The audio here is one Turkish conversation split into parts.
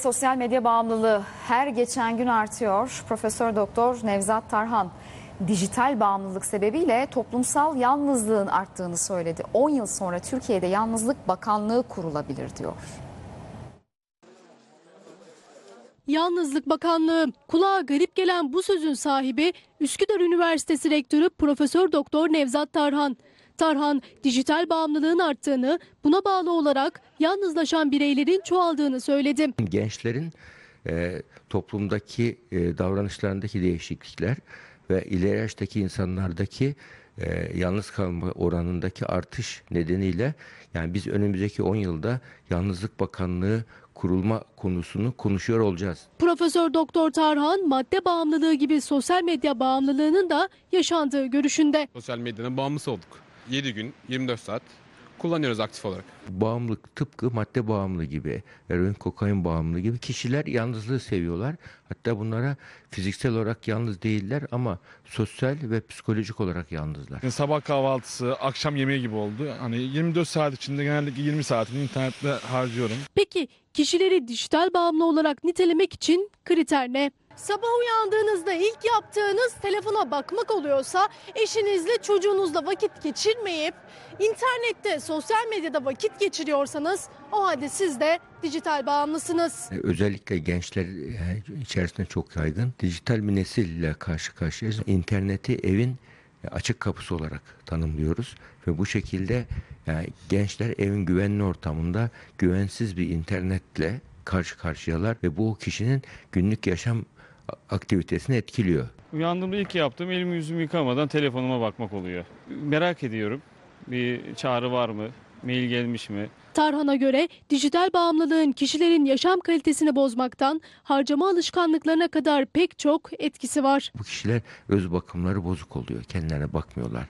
sosyal medya bağımlılığı her geçen gün artıyor. Profesör Doktor Nevzat Tarhan dijital bağımlılık sebebiyle toplumsal yalnızlığın arttığını söyledi. 10 yıl sonra Türkiye'de Yalnızlık Bakanlığı kurulabilir diyor. Yalnızlık Bakanlığı kulağa garip gelen bu sözün sahibi Üsküdar Üniversitesi Rektörü Profesör Doktor Nevzat Tarhan. Tarhan dijital bağımlılığın arttığını, buna bağlı olarak yalnızlaşan bireylerin çoğaldığını söyledi. gençlerin e, toplumdaki e, davranışlarındaki değişiklikler ve ileri yaştaki insanlardaki e, yalnız kalma oranındaki artış nedeniyle yani biz önümüzdeki 10 yılda Yalnızlık Bakanlığı kurulma konusunu konuşuyor olacağız. Profesör Doktor Tarhan madde bağımlılığı gibi sosyal medya bağımlılığının da yaşandığı görüşünde. Sosyal medyanın bağımlısı olduk. 7 gün, 24 saat kullanıyoruz aktif olarak. Bağımlılık tıpkı madde bağımlı gibi, eroin, kokain bağımlı gibi kişiler yalnızlığı seviyorlar. Hatta bunlara fiziksel olarak yalnız değiller ama sosyal ve psikolojik olarak yalnızlar. Yani sabah kahvaltısı, akşam yemeği gibi oldu. Hani 24 saat içinde genellikle 20 saatini internette harcıyorum. Peki kişileri dijital bağımlı olarak nitelemek için kriter ne? Sabah uyandığınızda ilk yaptığınız telefona bakmak oluyorsa eşinizle çocuğunuzla vakit geçirmeyip internette sosyal medyada vakit geçiriyorsanız o halde siz de dijital bağımlısınız. E, Özellikle gençler e, içerisinde çok yaygın. Dijital bir nesille karşı karşıyayız. İnterneti evin e, açık kapısı olarak tanımlıyoruz ve bu şekilde yani gençler evin güvenli ortamında güvensiz bir internetle karşı karşıyalar ve bu kişinin günlük yaşam aktivitesini etkiliyor. Uyandığımda ilk yaptığım elimi yüzümü yıkamadan telefonuma bakmak oluyor. Merak ediyorum. Bir çağrı var mı? Mail gelmiş mi? Tarhan'a göre dijital bağımlılığın kişilerin yaşam kalitesini bozmaktan harcama alışkanlıklarına kadar pek çok etkisi var. Bu kişiler öz bakımları bozuk oluyor. Kendilerine bakmıyorlar.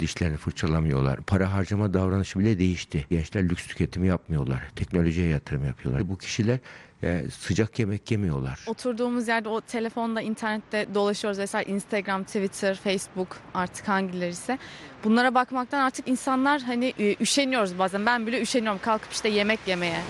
Dişlerini fırçalamıyorlar. Para harcama davranışı bile değişti. Gençler lüks tüketimi yapmıyorlar. Teknolojiye yatırım yapıyorlar. Bu kişiler e, sıcak yemek yemiyorlar. Oturduğumuz yerde o telefonda, internette dolaşıyoruz vesaire Instagram, Twitter, Facebook artık hangileri ise. Bunlara bakmaktan artık insanlar hani e, üşeniyoruz bazen. Ben bile üşeniyorum kalkıp işte yemek yemeye.